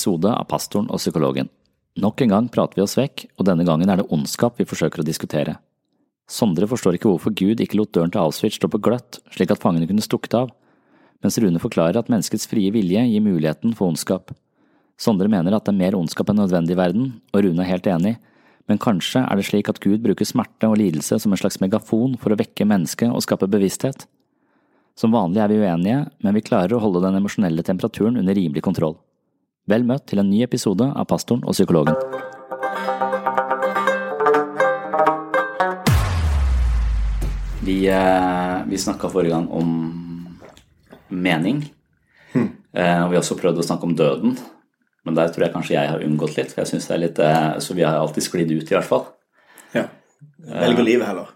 Episode av Pastoren og psykologen. Nok en gang prater vi oss vekk, og denne gangen er det ondskap vi forsøker å diskutere. Sondre forstår ikke hvorfor Gud ikke lot døren til Auschwitz stå på gløtt, slik at fangene kunne stukket av, mens Rune forklarer at menneskets frie vilje gir muligheten for ondskap. Sondre mener at det er mer ondskap enn nødvendig i verden, og Rune er helt enig, men kanskje er det slik at Gud bruker smerte og lidelse som en slags megafon for å vekke mennesket og skape bevissthet? Som vanlig er vi uenige, men vi klarer å holde den emosjonelle temperaturen under rimelig kontroll. Vel møtt til en ny episode av Pastoren og psykologen. Vi, eh, vi snakka forrige gang om mening, Hm. og vi har også prøvd å snakke om døden. Men der tror jeg kanskje jeg har unngått litt, for jeg synes det er litt eh, Så vi har alltid sklidd ut, i hvert fall. Ja. Velger livet heller.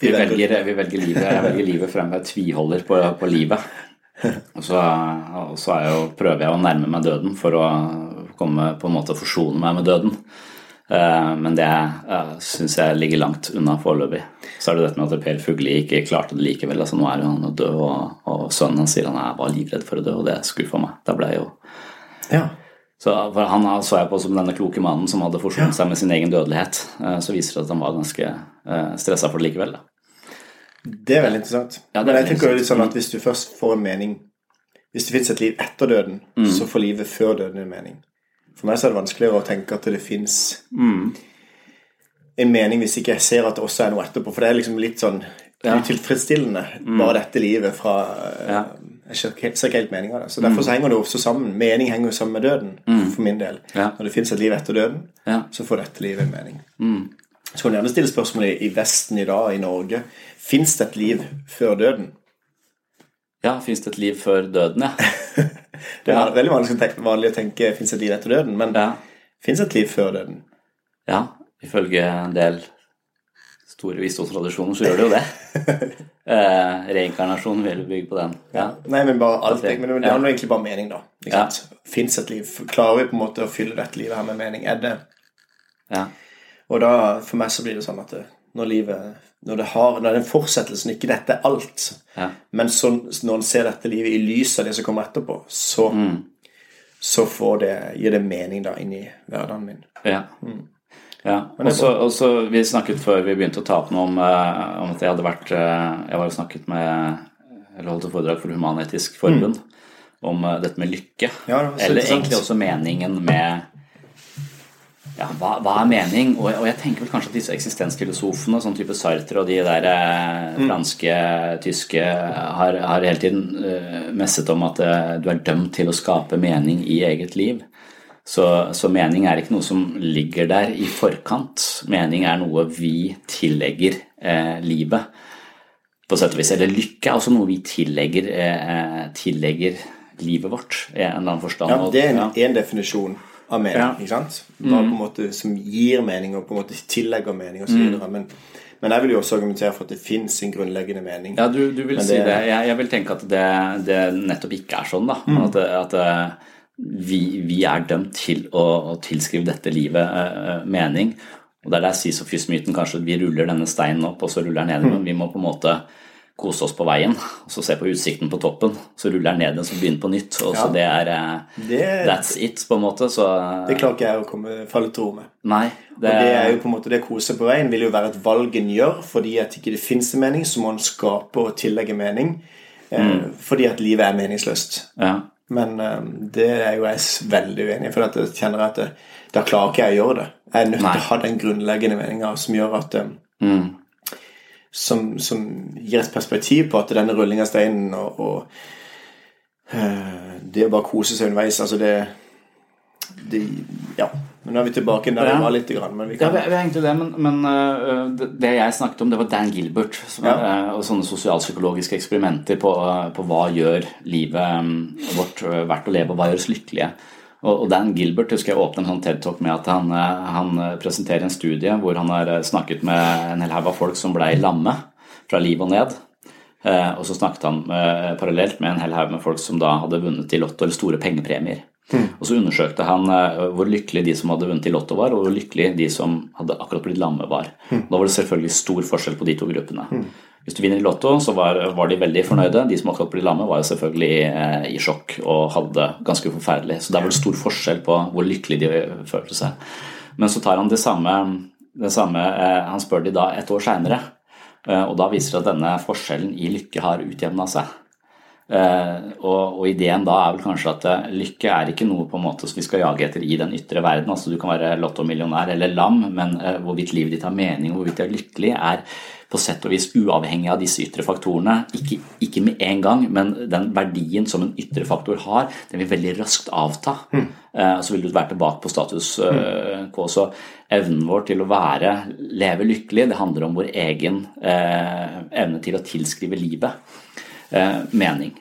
Vi velger, vi velger livet. Jeg velger livet fremfor Jeg tviholder på, på livet. Og så, og så jeg jo, prøver jeg å nærme meg døden for å komme på en måte og forsone meg med døden. Eh, Men det uh, syns jeg ligger langt unna foreløpig. Så er det dette med at Per Fugli ikke klarte det likevel. Altså, nå er han død, og, og sønnen hans sier han er bare livredd for å dø, og det skuffa meg. Da ble jeg jo Ja. så for Han så jeg på som denne kloke mannen som hadde forsonet seg med sin egen dødelighet. Eh, Så viser det at han var ganske stressa for det likevel. da. Det er veldig interessant. Ja, Men jeg tenker jo litt sånn at hvis du først får en mening Hvis det fins et liv etter døden, Mm. så får livet før døden en mening. For meg så er det vanskeligere å tenke at det fins Mm. en mening hvis ikke jeg ser at det også er noe etterpå. For det er liksom litt sånn Ja. utilfredsstillende, bare dette livet fra Mm. Ja. Mm. Jeg ser ikke, helt mening av det. Så derfor så henger det også sammen. Mening henger jo sammen med døden, for min del. Når det fins et liv etter døden, så får dette livet en mening. Så kan du gjerne stille spørsmålet i Vesten i dag, i Norge. Fins det et liv før døden? Ja, fins det et liv før døden, ja? Det er Ja. veldig vanlig å tenke, vanlig å tenke fins et liv etter døden, men Ja. fins et liv før døden? ja. Ifølge en del store visdomstradisjoner så gjør det jo det. Eh, reinkarnasjon vil bygge på den. Ja. Nei, men bare alt det- Men det handler egentlig bare om mening, da. Ikke Ja. sant? Fins et liv? Klarer vi på en måte å fylle dette livet her med mening? Er det ja. Og da, for meg så blir det sånn at det, når livet Når det har Når det er en fortsettelse, ikke dette er alt, Ja. men så, når en ser dette livet i lys av det som kommer etterpå, så, Mm. så får det, gir det mening da inn i hverdagen min. Ja. ja. Men Og så, Vi snakket før vi begynte å ta opp noe om, uh, om at jeg hadde vært uh, Jeg var og snakket med Eller holdt et foredrag for Human-Etisk Forbund om uh, dette med lykke. Mm. Ja, eller egentlig også meningen med ja, hva, hva er mening? Og, og jeg tenker vel kanskje at disse eksistensfilosofene, sånn type Sartre og de der eh, Mm. franske, tyske, har, har hele tiden eh, messet om at eh, du er dømt til å skape mening i eget liv. Så, så mening er ikke noe som ligger der i forkant. Mening er noe vi tillegger eh, livet, på sett og vis. Eller lykke er også noe vi tillegger, eh, tillegger livet vårt, i en eller annen forstand. Ja, det er en, Ja. en definisjon av mening, ikke sant? Bare på en måte som gir mening, og på en måte tillegger mening, osv. Mm. Men, men jeg vil jo også argumentere for at det fins en grunnleggende mening. Ja, du, du vil Men si det- det. Jeg, jeg vil tenke at det, det nettopp ikke er sånn. da. At, at vi, vi er dømt til å, å tilskrive dette livet uh, mening. Og det er der sisofysmyten kanskje vi ruller denne steinen opp, og så ruller den nedover. Men vi må på en måte kose oss på veien, og så se på utsikten på toppen. Så ruller den ned den, så begynner på nytt. Og så Ja. det er eh, Det, That's it, på en måte. Så det klarer ikke jeg å komme, falle til ro med. Nei. Det, Og det er jo på en måte det kose på veien vil jo være et valg en gjør fordi at ikke det fins en mening, så må en skape og tillegge mening. Mm. Fordi at livet er meningsløst. ja. Men eh, det er jo jeg veldig uenig i, for at jeg kjenner at det, da klarer ikke jeg å gjøre det. Jeg er nødt til å ha den grunnleggende meninga som gjør at eh, Mm. Som, som gir et perspektiv på at denne rulling av steinen og, og uh, det å bare kose seg underveis altså det, det, Ja. Men nå er vi tilbake der vi var litt. Grann, men vi Ja, vi vi det, men, men uh, det, jeg snakket om, det var Dan Gilbert. Som, Ja. uh, og sånne sosialpsykologiske eksperimenter på, på hva gjør livet um, vårt verdt å leve, og hva gjør oss lykkelige. Og, Dan Gilbert husker jeg åpner en sånn TED-talk med at han, øh, han øh, presenterer en studie hvor han har øh, snakket med en hel haug av folk som blei lamme fra liv og ned. Eh, og så snakket han eh, parallelt med en hel haug med folk som da hadde vunnet i Lotto eller store pengepremier. Og så undersøkte han eh, hvor lykkelig de som hadde vunnet i Lotto var, og hvor lykkelig de som hadde akkurat blitt lamme var. Da var det selvfølgelig stor forskjell på de to gruppene. Hvis du vinner i Lotto, så var, var de veldig fornøyde. De som akkurat ble lamme, var jo selvfølgelig eh, i sjokk og hadde det ganske forferdelig. Så det er vel stor forskjell på hvor lykkelig de følte seg. Men så tar han det samme, det samme eh, Han spør de da et år seinere, og da viser det at denne forskjellen i lykke har utjevna seg. Eh, og, og ideen da er vel kanskje at eh, lykke er ikke noe på en måte som vi skal jage etter i den ytre verden. altså Du kan være lottomillionær eller lam, men eh, hvorvidt livet ditt har mening hvorvidt du er lykkelig, er på sett og vis uavhengig av disse ytre faktorene. Ikke, ikke med en gang, men den verdien som en ytre faktor har, den vil veldig raskt avta. Mm. og så vil du være tilbake på status eh, quo. Så evnen vår til å være, leve lykkelig, det handler om vår egen eh, evne til å tilskrive livet eh, mening.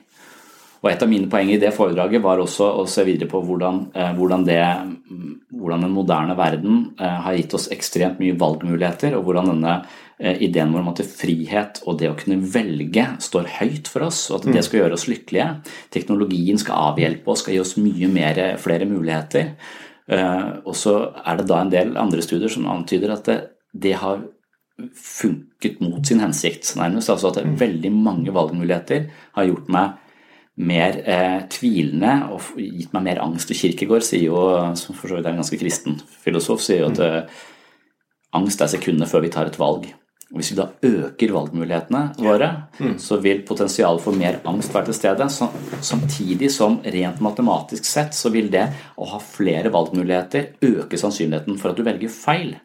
Og Et av mine poeng i det foredraget var også å se videre på hvordan, eh, hvordan, det, hvordan den moderne verden eh, har gitt oss ekstremt mye valgmuligheter, og hvordan denne eh, ideen vår om at frihet og det å kunne velge står høyt for oss, og at det skal gjøre oss lykkelige. Teknologien skal avhjelpe oss, skal gi oss mye mer, flere muligheter. Eh, Og så er det da en del andre studier som antyder at det, det har funket mot sin hensikt, nærmest. Altså at veldig mange valgmuligheter har gjort meg mer eh, tvilende og gitt meg mer angst. Og Kirkegård sier jo, som for så vidt er en ganske kristen filosof, sier jo at eh, angst er sekundene før vi tar et valg. Og Hvis vi da øker valgmulighetene våre, så vil potensialet for mer angst være til stede. Så, samtidig som rent matematisk sett så vil det å ha flere valgmuligheter øke sannsynligheten for at du velger feil.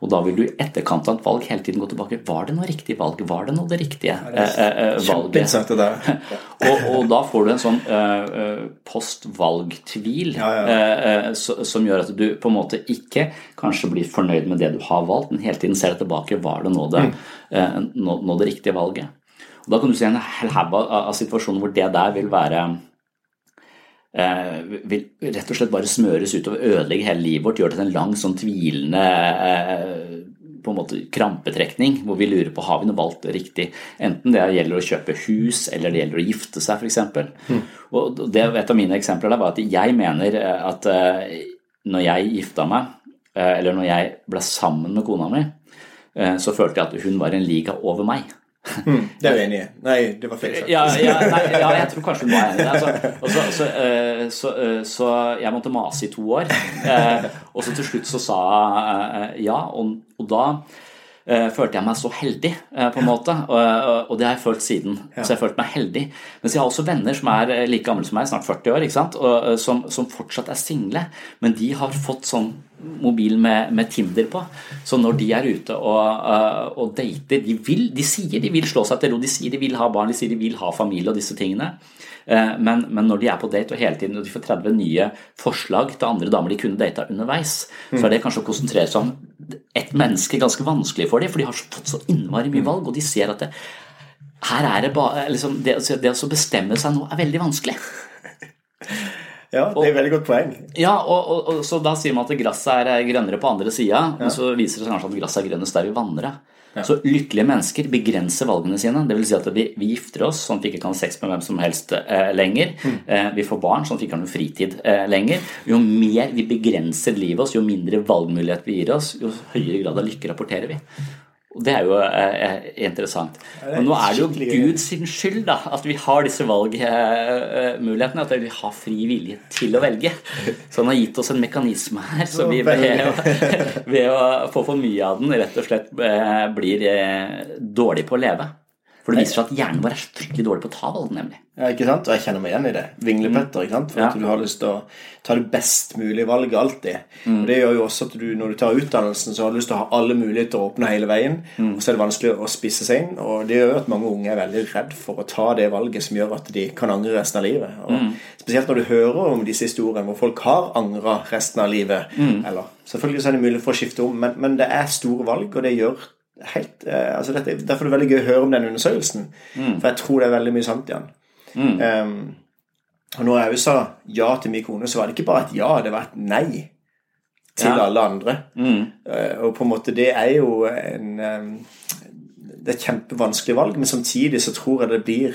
Og da vil du i etterkant av et valg hele tiden gå tilbake. Var det noe riktig valg? Var det noe det riktige eh, eh, eh, valget? Det der. og, og da får du en sånn eh, eh, postvalgtvil Ja, ja. ja. eh, så- som gjør at du på en måte ikke kanskje blir fornøyd med det du har valgt, men hele tiden ser deg tilbake. Var det nå det, eh, nå, nå det riktige valget? Og Da kan du se en hel haug av, av situasjoner hvor det der vil være vil rett og slett bare smøres utover, ødelegge hele livet vårt, gjøre det til en lang, sånn tvilende eh, på en måte krampetrekning, hvor vi lurer på har vi noe valgt riktig. Enten det gjelder å kjøpe hus, eller det gjelder å gifte seg, f.eks. Mm. Og det, et av mine eksempler der var at jeg mener eh, at eh, når jeg gifta meg, eh, eller når jeg ble sammen med kona mi, eh, så følte jeg at hun var en liga over meg. Mm, det er jeg enig i. Nei, det var feil sagt. Ja, ja, nei, ja, jeg tror kanskje du var enig i det. Altså, og så, så, eh, så, eh, så jeg måtte mase i to år. Eh, Og så til slutt så sa jeg ja, og, og da følte jeg meg så heldig, på en måte. Og, det har jeg følt siden. Så jeg har følt meg heldig. Mens jeg har også venner som er like gamle som meg, snart 40 år, ikke sant? Og, som, som fortsatt er single. Men de har fått sånn mobil med, med Tinder på. Så når de er ute og, eh, og dater de, vil, de sier de vil slå seg til ro, de sier de vil ha barn, de sier de vil ha familie og disse tingene. Eh, Men, men når de er på date og hele tiden og de får 30 nye forslag til andre damer de kunne data underveis, så er det kanskje å konsentrere seg om ett menneske ganske vanskelig for dem, for de har fått så innmari mye valg, og de ser at det, her er det bare liksom, det, det å bestemme seg nå er veldig vanskelig. Ja, det er et veldig godt poeng. Ja, og, og, og Så da sier man at gresset er grønnere på andre sida, men så viser det seg kanskje at gresset er grønnest der vi vanner det. Så lykkelige mennesker begrenser valgene sine. Det vil si at vi, vi gifter oss sånn at vi ikke kan ha sex med hvem som helst eh, lenger. Eh, vi får barn sånn at vi ikke har noe fritid eh, lenger. Jo mer vi begrenser livet oss, jo mindre valgmulighet vi gir oss, jo høyere grad av lykke rapporterer vi. Og Det er jo eh, interessant. det er Men nå er det jo Guds skyld da, at vi har disse valgmulighetene, at vi har fri vilje til å velge. Så han har gitt oss en mekanisme her, så vi ved ved å få for mye av den rett og slett eh, blir eh, dårlig på å leve. For det viser seg at hjernen vår er fryktelig dårlig på å ta valg, nemlig. Ja, ikke sant? Og jeg kjenner meg igjen i det. Vinglepetter. ikke sant? For Ja. at du har lyst til å ta det best mulige valget alltid. Mm. Og Det gjør jo også at du, når du tar utdannelsen, så har du lyst til å ha alle muligheter åpne hele veien. Mm. Og så er det vanskelig å spisse seg inn. Og det gjør at mange unge er veldig redd for å ta det valget som gjør at de kan angre resten av livet. Og Mm. Spesielt når du hører om disse historiene hvor folk har angra resten av livet. Mm. Eller selvfølgelig så er det mulig for å skifte om, men, men det er store valg, og det gjør helt eh, altså dette, Derfor er det veldig gøy å høre om den undersøkelsen. Mm. For jeg tror det er veldig mye sant i den. Um, og når jeg sa ja til min kone, så var det ikke bare et ja, det var et nei til Ja. alle andre. Mm. Uh, og på en måte det er jo en um, Det er et kjempevanskelig valg, men samtidig så tror jeg det blir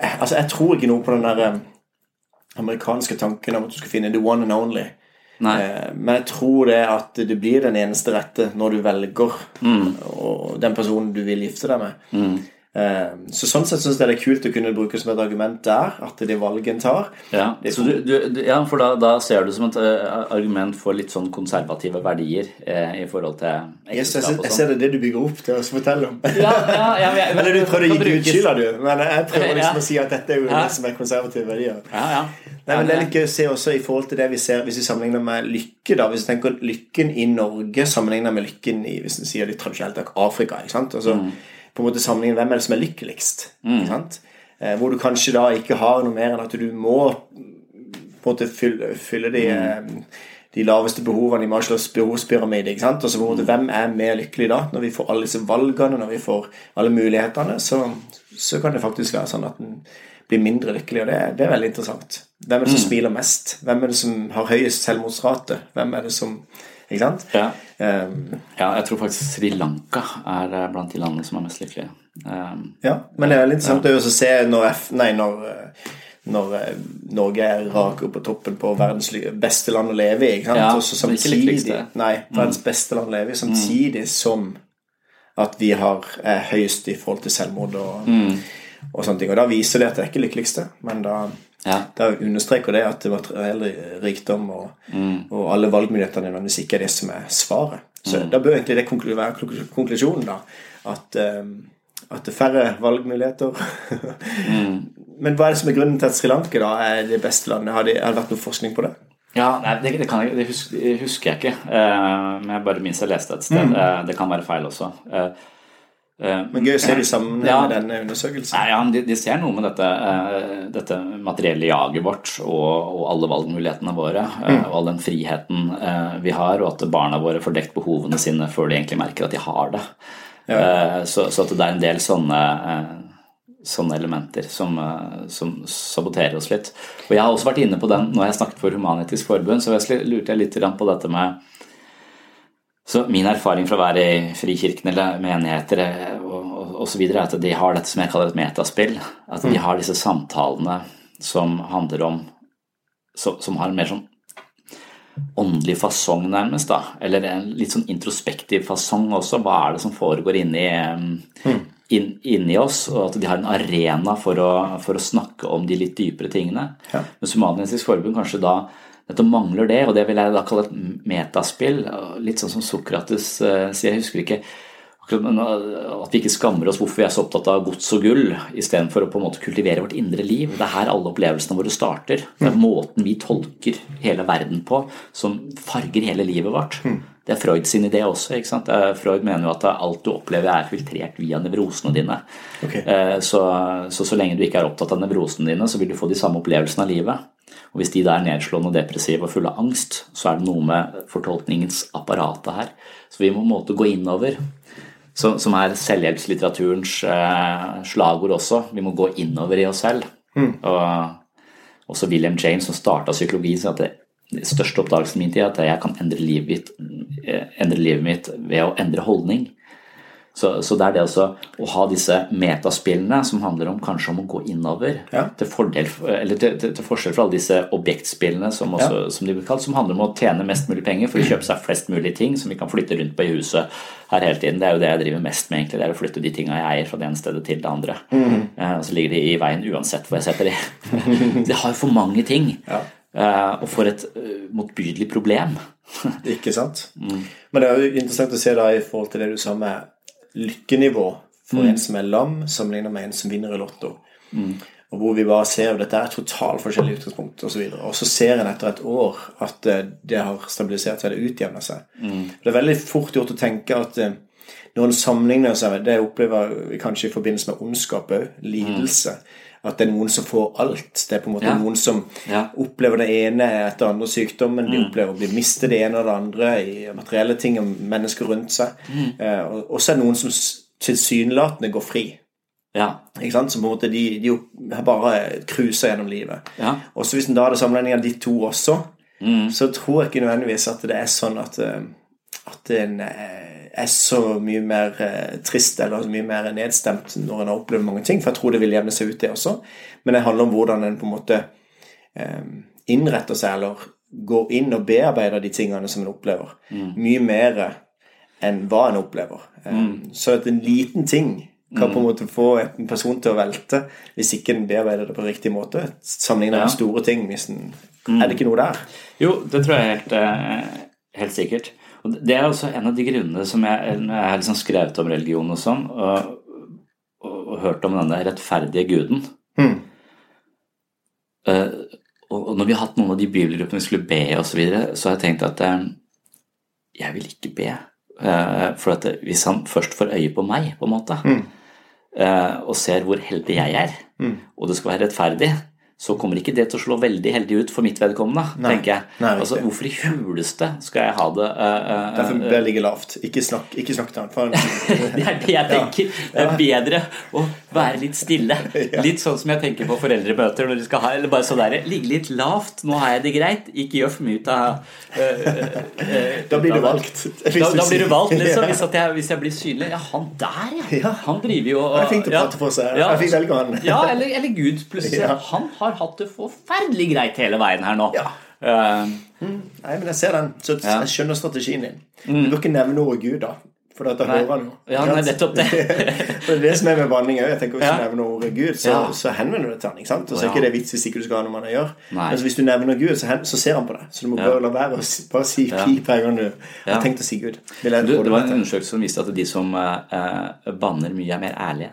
eh, Altså, jeg tror ikke noe på den der um, amerikanske tanken om at du skal finne the one and only. Nei. Eh, Men jeg tror det at du blir den eneste rette når du velger og den personen du vil gifte deg med. Eh, Så sånn sett syns jeg det er kult å kunne bruke som et argument der, at det er valget en tar. Ja, så du, du, ja for da, da ser du som et eh, argument for litt sånn konservative verdier eh, i forhold til jeg, ekteskap ser, og jeg sånn. ser det er det du bygger opp til å fortelle om. Ja, ja, ja, men jeg- Eller du prøvde å gi Gud skylda, du. Men jeg prøver liksom å si at dette er jo det som er konservative verdier. Ja, ja. Nei, men det er litt gøy å se også i forhold til det vi ser hvis vi sammenligner med lykke. da, Hvis vi tenker lykken i Norge sammenligner med lykken i hvis vi sier litt tradisjonelt Afrika. ikke sant? Altså, På en måte sammenligne hvem er det som er lykkeligst. sant? Eh, hvor du kanskje da ikke har noe mer enn at du må på en måte fylle, fylle de, mm. de laveste behovene i Marshalls behovspyramide. ikke sant? Altså på en måte, Hvem er mer lykkelig da? Når vi får alle disse valgene, når vi får alle mulighetene, så, så kan det faktisk være sånn at en blir mindre lykkelig. Og det, det er veldig interessant. Hvem er det som smiler mest? Hvem er det som har høyest selvmordsrate? Hvem er det som Ikke sant? Ja. Um, ja, jeg tror faktisk Sri Lanka er eh, blant de landene som er mest lykkelige. Um, Ja, men det er litt interessant å se når, F, nei, når, eh, når eh, Norge er raker på toppen på verdens beste land å leve i. Ikke sant? Ja, Også samtidig, ikke nei, verdens beste land å leve i, samtidig som at vi har høyest i forhold til selvmord og, og sånne ting. Og da viser det at det er ikke lykkeligste, men da, ja. da understreker det at materiell rikdom og, og alle valgmulighetene nødvendigvis ikke er det som er svaret. Så da bør egentlig det være konklusjonen, da. At, eh, at det er færre valgmuligheter. Men hva er det som er grunnen til at Sri Lanka da er det beste landet? Har det, har det vært noe forskning på det? Ja, nei, det, det, kan jeg, det husker, jeg ikke. Eh, men jeg bare minst jeg leste et sted. Eh, det kan være feil også. Eh, Men gøy å se de sammen Ja. med denne undersøkelsen. Nei, ja, de, de ser noe med dette, eh, dette materielle jaget vårt og, og alle valgmulighetene våre. Mm. og all den friheten eh, vi har, og at barna våre får dekt behovene sine før de egentlig merker at de har det. Ja. så, så at det er en del sånne, eh, sånne elementer som, eh, som saboterer oss litt. Og jeg har også vært inne på den når jeg snakket for Human-Etisk Forbund, så jeg lurte jeg litt på dette med så min erfaring fra å være i frikirken eller menigheter eh, og, videre, er at de har dette som jeg kaller et metaspill. At de har disse samtalene som handler om Som har en mer sånn åndelig fasong, nærmest. da, Eller en litt sånn introspektiv fasong også. Hva er det som foregår inni, eh, inn, inni oss? Og at de har en arena for å, for å snakke om de litt dypere tingene. Ja. Men Human-Etisk Forbund kanskje da dette mangler det, og det vil jeg da kalle et metaspill. Litt sånn som Sokrates eh, sier, jeg husker ikke eh, at vi ikke skammer oss hvorfor vi er så opptatt av gods og gull, istedenfor å på en måte kultivere vårt indre liv. Det er her alle opplevelsene våre starter. Det er måten vi tolker hele verden på, som farger hele livet vårt. Det er Freud sin idé også. ikke sant? Eh, Freud mener jo at alt du opplever er filtrert via nevrosene dine. Ok. Eh, Så, så så lenge du ikke er opptatt av nevrosene dine, så vil du få de samme opplevelsene av livet. Og hvis de da er nedslående, depressive og fulle av angst, så er det noe med fortolkningens apparatet her. Så vi må på en måte gå innover. Så, som er selvhjelpslitteraturens eh, slagord også. Vi må gå innover i oss selv. Og også William James, som starta psykologien, sier at det, største oppdagelsen min tid er at jeg kan endre livet mitt, eh, endre livet mitt ved å endre holdning. Så, så det er det altså å ha disse metaspillene som handler om kanskje om å gå innover, Ja. til, fordel, eller til, til, til forskjell fra alle disse objektspillene som, også, som de blir kalt, som handler om å tjene mest mulig penger for å kjøpe seg flest mulig ting som vi kan flytte rundt på i huset her hele tiden. Det er jo det jeg driver mest med, egentlig. Det er å flytte de tingene jeg eier fra det ene stedet til det andre. Eh, og så ligger de i veien uansett hvor jeg setter de. de har jo for mange ting. Ja. Eh, og for et eh, motbydelig problem. Ikke sant? Men det er jo interessant å se da i forhold til det du sa med lykkenivå for en som er lam, sammenlignet med en som vinner i Lotto. Og hvor vi bare ser at dette er totalt forskjellig utgangspunkt osv. Og, så og så ser en etter et år at eh, det har stabilisert seg, det utjevner seg. Det er veldig fort gjort å tenke at når en sammenligner seg Det opplever vi kanskje i forbindelse med ondskap òg. Lidelse. At det er noen som får alt. Det er på en måte Ja. noen som Ja. opplever det ene etter andre sykdommen. De opplever å bli mistet det ene og det andre i materielle ting og mennesker rundt seg. Eh, og så er det noen som tilsynelatende går fri. Ja. Ikke sant? Som på en måte de, de bare cruiser gjennom livet. Ja. Og så hvis en da hadde sammenligning av de to også, så tror jeg ikke nødvendigvis at det er sånn at, eh, at en eh, er så mye mer eh, trist eller så mye mer nedstemt når en har opplevd mange ting. For jeg tror det vil jevne seg ut, det også. Men det handler om hvordan en på en måte eh, innretter seg, eller går inn og bearbeider de tingene som en opplever. Mye mer enn hva en opplever. Mm. Så at en liten ting kan på en måte få en person til å velte hvis ikke en bearbeider det på riktig måte. Sammenlignet med store ting. Hvis en, Er det ikke noe der? Jo, det tror jeg helt, helt sikkert. Og det er også en av de grunnene som jeg, jeg har liksom skrevet om religion og sånn, og, og, og hørt om denne rettferdige guden Mm. Uh, og, og når vi har hatt noen av de bibelgruppene vi skulle be og så videre, så har jeg tenkt at eh, jeg vil ikke be. Eh, for at hvis han først får øye på meg, på en måte, eh, og ser hvor heldig jeg er, og det skal være rettferdig, så kommer ikke det til å slå veldig heldig ut for mitt vedkommende, Nei. tenker jeg. Nei, altså, hvorfor i huleste skal jeg ha det uh, uh, Derfor bør det ligge lavt. Ikke snakk, ikke snakk til ham. Det er det jeg tenker. Det er bedre å være litt stille. Litt sånn som jeg tenker på foreldremøter når de skal ha Eller bare sånn der Ligge litt lavt. Nå har jeg det greit. Ikke gjør for mye ut av uh, uh, Da blir du valgt. Da, da blir du valgt, liksom. Hvis, jeg, hvis jeg blir synlig. Ja, han der, ja. Han driver jo og å ja. prate for seg. Jeg fikk velge han. Ja, eller, eller Gud plutselig. Han har hatt det forferdelig greit hele veien her nå. Ja. Eh, Nei, men jeg ser den. Så jeg skjønner strategien din. Du bør ikke nevne ordet Gud, da. For dette Nei. hører han jo. Ja, nei, nettopp det. Det er det som er med banning òg. Jeg tenker Hvis Ja. du nevner ordet Gud, så, Ja. så henvender du det til han. ikke sant? Og så er ikke det vits hvis ikke du skal ha noe med han å gjøre. Men hvis du nevner Gud, så, hen, så ser han på deg. Så du må bare la være å si, bare si pip hver gang du har tenkt å si Gud. Du, det var en undersøkelse som viste at de som eh, eh, banner mye, er mer ærlige.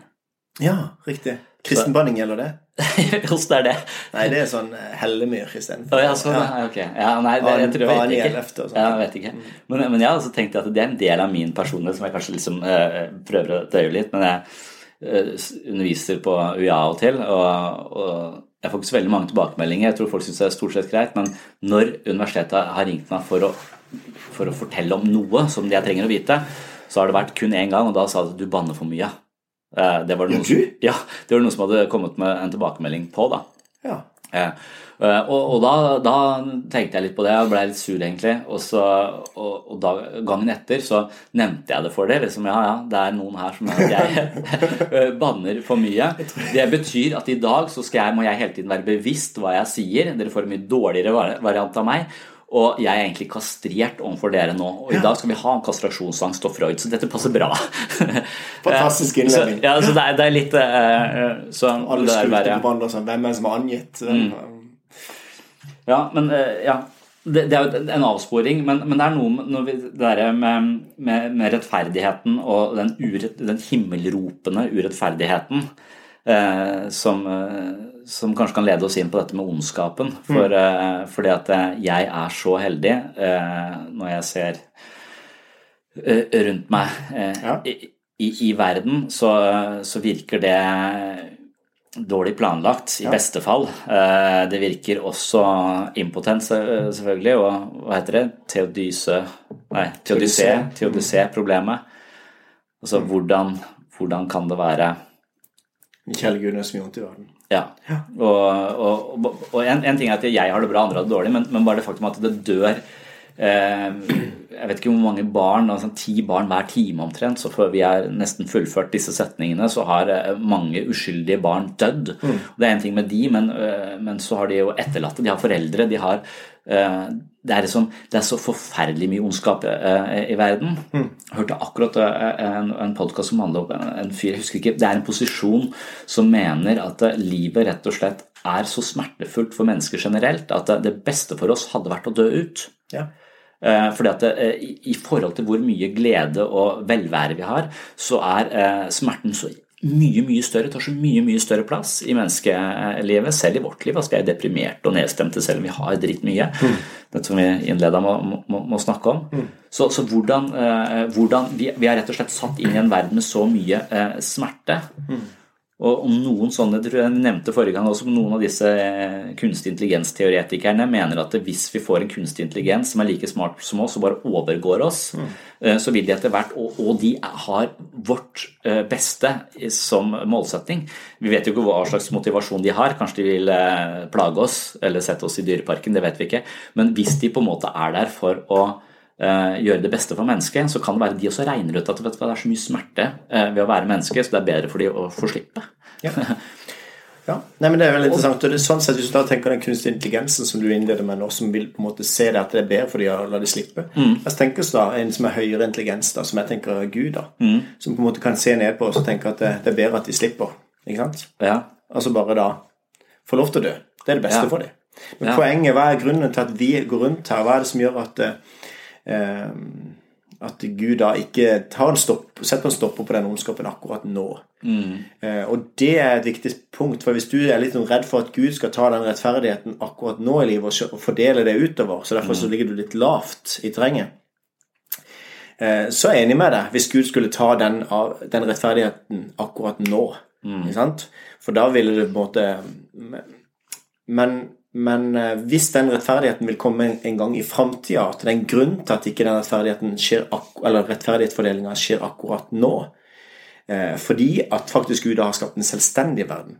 Ja, riktig. Kristenbanning gjelder det? Hvordan er det? Nei, det er sånn eh, hellemyr istedenfor. Oh, ja, sånn, ja. Okay. Ja, nei, det, jeg tror jeg vet ikke. og sånn. Ja, jeg vet ikke. Men, men jeg har også tenkt at det er en del av min personlighet som jeg kanskje liksom eh, prøver å døye litt. Men jeg eh, underviser på UiA og til, og, og jeg får ikke så veldig mange tilbakemeldinger. Jeg tror folk syns det er stort sett greit, men når universitetet har ringt meg for å, for å fortelle om noe som jeg trenger å vite, så har det vært kun én gang, og da sa de at du banner for mye. Eh, Det var, noen som, ja, det var noen som hadde kommet med en tilbakemelding på, da. Ja. Eh, eh, og, og da, da tenkte jeg litt på det og ble litt sur, egentlig. Og, så, og, og da, gangen etter så nevnte jeg det for dere. Liksom, ja, ja, det er noen her som jeg eh, banner for mye. Det betyr at i dag så skal jeg, må jeg hele tiden være bevisst hva jeg sier. Dere får en mye dårligere variant av meg. Og jeg er egentlig kastrert overfor dere nå. Og i dag skal vi ha om kastrasjonsangst og Freud, så dette passer bra. Fantastisk innledning. Så, ja, så det er, det er litt uh, så Alle bare- på hverandre sånn. Hvem er det som har angitt? Ja, men uh, ja. Det, det er jo en avsporing, men, men det er noe vi, det med, med, med rettferdigheten og den, urett, den himmelropende urettferdigheten uh, som, som kanskje kan lede oss inn på dette med ondskapen. For, eh, fordi at eh, jeg er så heldig eh, når jeg ser rundt meg Ja. i, i, i verden, så, så virker det dårlig planlagt, i Ja. beste fall. Det virker også impotent, selvfølgelig, og hva heter det? Teodyse Nei, teodyse, teodyse-problemet. Altså hvordan, hvordan kan det være Kjell Gunnes mye vondt i verden. Ja. Og, og, og en, en ting er at jeg har det bra, andre har det dårlig, men, men bare det faktum at det dør eh, Jeg vet ikke hvor mange barn, altså ti barn hver time omtrent, så før vi er nesten fullført disse setningene, så har eh, mange uskyldige barn dødd. Det er en ting med de, men, eh, men så har de jo etterlatte, de har foreldre, de har eh, det er, sånn, det er så forferdelig mye ondskap eh, i verden. Jeg hørte akkurat eh, en, en podkast som handler om en, en fyr jeg husker ikke, Det er en posisjon som mener at eh, livet rett og slett er så smertefullt for mennesker generelt at eh, det beste for oss hadde vært å dø ut. Ja. Eh, fordi at det, i, I forhold til hvor mye glede og velvære vi har, så er eh, smerten så mye mye større, tar så mye mye større plass i menneskelivet. Selv i vårt liv. Altså, vi er deprimerte og nedstemte selv om vi har dritmye. Mm. Dette som vi innleda med må, må, snakke om. Mm. Så, så, hvordan, eh, hvordan vi, vi, er rett og slett satt inn i en verden med så mye eh, smerte. Mm. Og noen sånne, tror jeg nevnte forrige gang også, noen av disse eh, kunstig intelligens-teoretikerne mener at hvis vi får en kunstig intelligens som er like smart som oss og bare overgår oss, mm. så vil de etter hvert, og, og, de har vårt eh, beste som målsetting Vi vet jo ikke hva slags motivasjon de har. Kanskje de vil plage oss eller sette oss i dyreparken, det vet vi ikke. Men hvis de på en måte er der for å gjøre det beste for mennesket, så kan det være de også regner ut at vet du, det er så mye smerte uh, ved å være menneske, så det er bedre for de å få slippe. Ja. ja. Nei, men Det er veldig interessant. og det er sånn sett Hvis du da tenker den kunstige intelligensen som du innleder med nå, som vil på en måte se det at det er bedre for de å la de slippe mm. Jeg tenker da En som er høyere intelligens, da, som jeg tenker er Gud, da, mm. som på en måte kan se ned på oss og tenke at det, det, er bedre at de slipper. Ikke sant? Ja. Altså bare da få lov til å dø. Det er det beste ja. for dem. Men ja. poenget, hva er grunnen til at vi går rundt her? Hva er det som gjør at uh, Eh, at Gud da ikke en stopp, setter en stopper på den ondskapen akkurat nå. Mm. Eh, og det er et viktig punkt, for hvis du er litt sånn redd for at Gud skal ta den rettferdigheten akkurat nå i livet og fordele det utover, så derfor så mm. ligger du litt lavt i terrenget, eh, så er jeg enig med deg hvis Gud skulle ta den, den rettferdigheten akkurat nå. Mm. For da ville det på en måte Men men eh, hvis den rettferdigheten vil komme en gang i framtida, at det er en grunn til at ikke den rettferdigheten skjer, eller rettferdighetsfordelinga skjer akkurat nå, eh, fordi at faktisk Gud har skapt en selvstendig verden.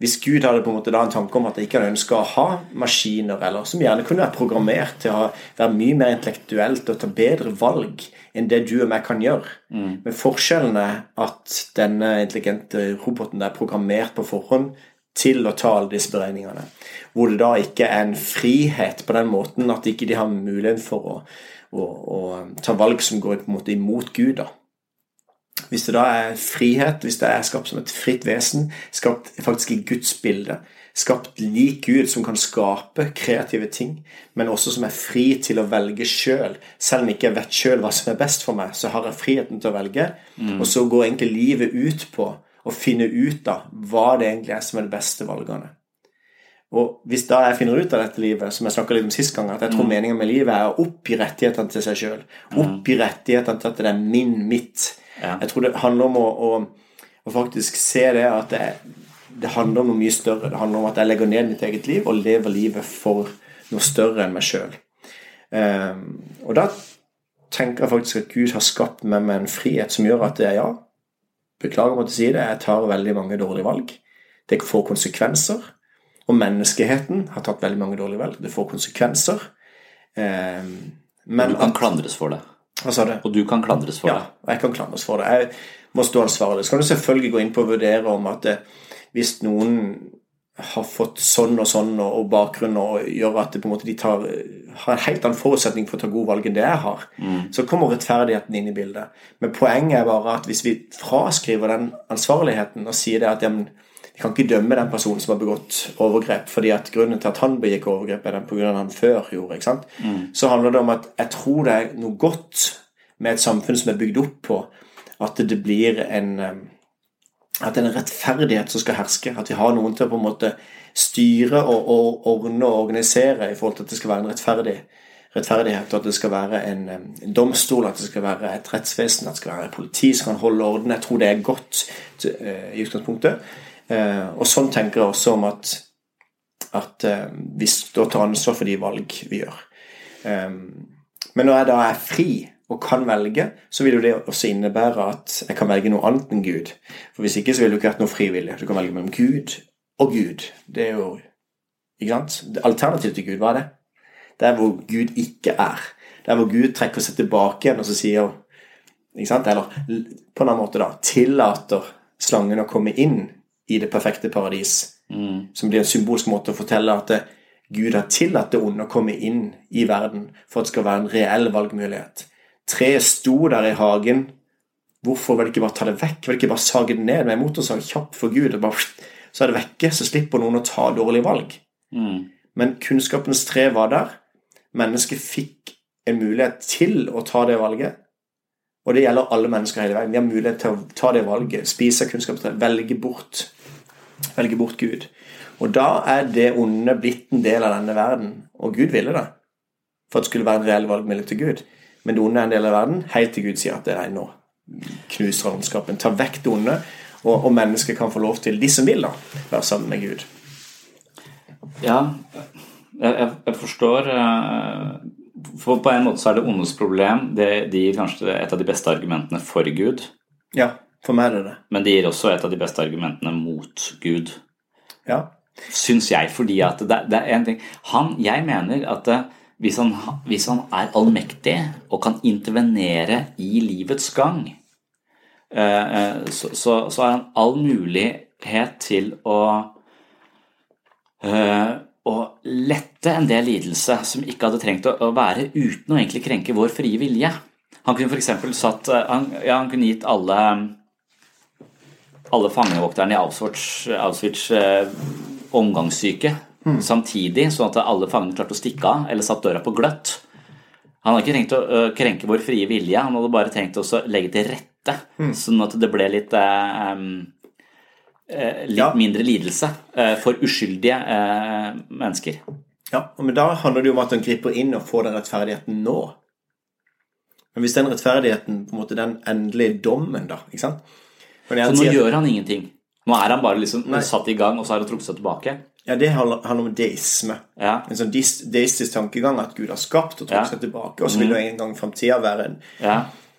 Hvis Gud hadde på en måte da en tanke om at han ikke ønska å ha maskiner, eller som gjerne kunne være programmert til å være mye mer intellektuelt og ta bedre valg enn det du og meg kan gjøre. Mm. Men forskjellen er at denne intelligente roboten er programmert på forhånd til å ta alle disse beregningene. Hvor det da ikke er en frihet på den måten at ikke de har mulighet for å, å, å ta valg som går på en måte imot Gud. da. Hvis det da er frihet, hvis det er skapt som et fritt vesen, skapt faktisk i Guds bilde, skapt lik Gud, som kan skape kreative ting, men også som er fri til å velge sjøl. Selv. selv om jeg ikke vet sjøl hva som er best for meg, så har jeg friheten til å velge. Mm. Og så går egentlig livet ut på og finne ut av hva det egentlig er som er de beste valgene. Og hvis da jeg finner ut av dette livet, som jeg snakka litt om sist gang, at jeg tror mm. meningen med livet er å oppgi rettighetene til seg sjøl. Mm. Oppgi rettighetene til at det er min, mitt. Ja. Jeg tror det handler om å, å, å faktisk se det at det, det, handler om noe mye større. Det handler om at jeg legger ned mitt eget liv og lever livet for noe større enn meg sjøl. Um, ehm, og da tenker jeg faktisk at Gud har skapt meg med en frihet som gjør at det er ja, Beklager å måtte si det, jeg tar veldig mange dårlige valg. Det får konsekvenser. Og menneskeheten har tatt veldig mange dårlige valg. Det får konsekvenser. Eh, men du kan at, klandres for det. Hva sa du? Og du kan klandres for ja, det. Ja, jeg kan klandres for det. Jeg må stå ansvarlig. Så kan du selvfølgelig gå inn på å vurdere om at eh, hvis noen har fått sånn og sånn og, og bakgrunn og gjør at det på en måte de tar, har en helt annen forutsetning for å ta gode valg enn det jeg har, mm. så kommer rettferdigheten inn i bildet. Men poenget er bare at hvis vi fraskriver den ansvarligheten og sier det at jamen, vi kan ikke dømme den personen som har begått overgrep, fordi at grunnen til at han begikk overgrep, er den pga. han før gjorde. ikke sant? Mm. Så handler det om at jeg tror det er noe godt med et samfunn som er bygd opp på at det blir en at det er en rettferdighet som skal herske. At vi har noen til å på en måte styre og, og ordne og organisere i forhold til at det skal være en rettferdig, rettferdighet, og at det skal være en, en, domstol, at det skal være et rettsvesen, at det skal være et politi som kan holde orden. Jeg tror det er godt uh, i utgangspunktet. Uh, og sånn tenker jeg også om at, at uh, vi da tar ansvar for de valg vi gjør. Um, men når jeg da er fri og kan velge, så vil jo det også innebære at jeg kan velge noe annet enn Gud. For hvis ikke så ville det ikke vært noe frivillig. Du kan velge mellom Gud og Gud. Det er jo ikke sant? Alternativet til Gud, hva er det? Det er hvor Gud ikke er. Det er hvor Gud trekker seg tilbake igjen og så sier ikke sant? Eller på en annen måte, da tillater slangen å komme inn i det perfekte paradis. Mm. Som blir en symbolsk måte å fortelle at det, Gud har tillatt det onde å komme inn i verden for at det skal være en reell valgmulighet. Treet sto der i hagen. Hvorfor vil de ikke bare ta det vekk? Vil de ikke bare sage det ned med en motorsag kjapt for Gud? Bare, så er det vekke, så slipper noen å ta dårlige valg. Mm. Men kunnskapens tre var der. Mennesket fikk en mulighet til å ta det valget. Og det gjelder alle mennesker hele veien. Vi har mulighet til å ta det valget, spise kunnskapstre, velge bort, velge bort Gud. Og da er det onde blitt en del av denne verden. Og Gud ville det. For at det skulle være en reell valgmulighet til Gud. Men det onde er en del av verden, helt til Gud sier at det er nå. Knuser ondskapen. Ta vekk det onde, og, og mennesker kan få lov til, de som vil, da, være sammen med Gud. Ja, jeg, jeg forstår eh, for På en måte så er det ondes problem det, de gir kanskje et av de beste argumentene for Gud. Ja, for meg er det det. Men de gir også et av de beste argumentene mot Gud. Ja. Syns jeg, fordi at det, det er en ting han, Jeg mener at det, hvis, han, hvis han er allmektig og kan intervenere i livets gang, eh, så, så, så har han all mulighet til å eh, å lette en del lidelse som ikke hadde trengt å være uten å egentlig krenke vår frie vilje. Han kunne f.eks. satt han, ja, han kunne gitt alle alle fangevokterne i Auschwitz, Auschwitz eh, omgangssyke mm. samtidig, sånn at alle fangene klarte å stikke av eller satt døra på gløtt. Han hadde ikke trengt å uh, krenke vår frie vilje, han hadde bare trengt å legge til rette, mm. sånn at det ble litt um, litt ja. mindre lidelse for uskyldige mennesker. Ja, men da handler det jo om at han griper inn og får den rettferdigheten nå. Men hvis den rettferdigheten på en måte den endelige dommen, da ikke sant? Så nå gjør han ingenting? Nå er han bare liksom Nei. satt i gang, og så har han trukket seg tilbake? Ja, det handler om deisme. Ja. En sånn deistisk tankegang at Gud har skapt og trukket seg tilbake, og så vil det mm. en gang framtida være en ja.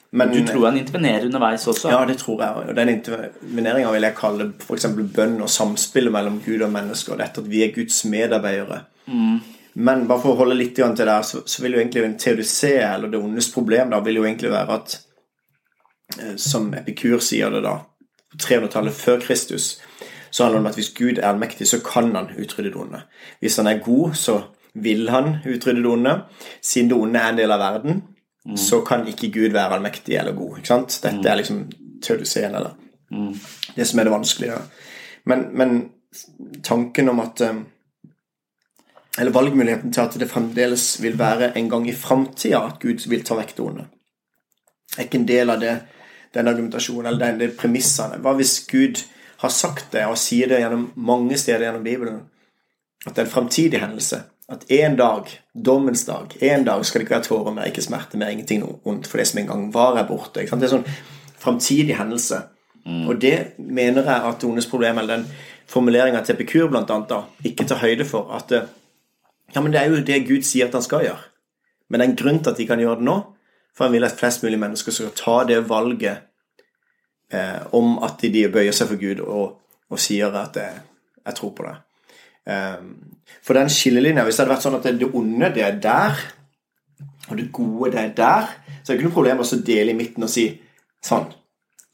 Men, du tror han intervenerer underveis også? Ja, det tror jeg. Og den interveneringa vil jeg kalle f.eks. bønn og samspillet mellom Gud og mennesker. Og dette at vi er Guds medarbeidere. Mm. Men bare for å holde litt til det så, så vil jo egentlig en teodicé, eller det ondes problem, da, vil jo egentlig være at eh, Som Epikur sier det, da, på 300-tallet før Kristus, så handler det om at hvis Gud er allmektig, så kan han utrydde det onde. Hvis han er god, så vil han utrydde det onde. Siden det onde er en del av verden, mm. så kan ikke Gud være allmektig eller god. ikke sant? Dette mm. er liksom teodiceen, eller mm. det som er det vanskelige. Men, men tanken om at eh, Eller valgmuligheten til at det fremdeles vil være en gang i framtida at Gud vil ta vekk det onde, er ikke en del av det, den argumentasjonen eller den, de premissene. Hva hvis Gud har sagt det, og sier det gjennom mange steder gjennom Bibelen, at det er en framtidig hendelse. At en dag, dommens dag, en dag skal det ikke være tårer mer, ikke smerte mer, ingenting ondt for det som en gang var, er borte. Det er en sånn framtidig hendelse. Mm. Og det mener jeg at Ones problem, eller den formuleringa til Epikur annet, da, ikke tar høyde for. At det, ja, men det er jo det Gud sier at han skal gjøre. Men det er en grunn til at de kan gjøre det nå, for han vil at flest mulig mennesker skal ta det valget eh, om at de bøyer seg for Gud og, og sier at jeg, jeg, tror på det. Eh, for den skillelinja Hvis det hadde vært sånn at det onde, det er der, og det gode, det er der, så er det ikke noe problem å dele i midten og si sånn.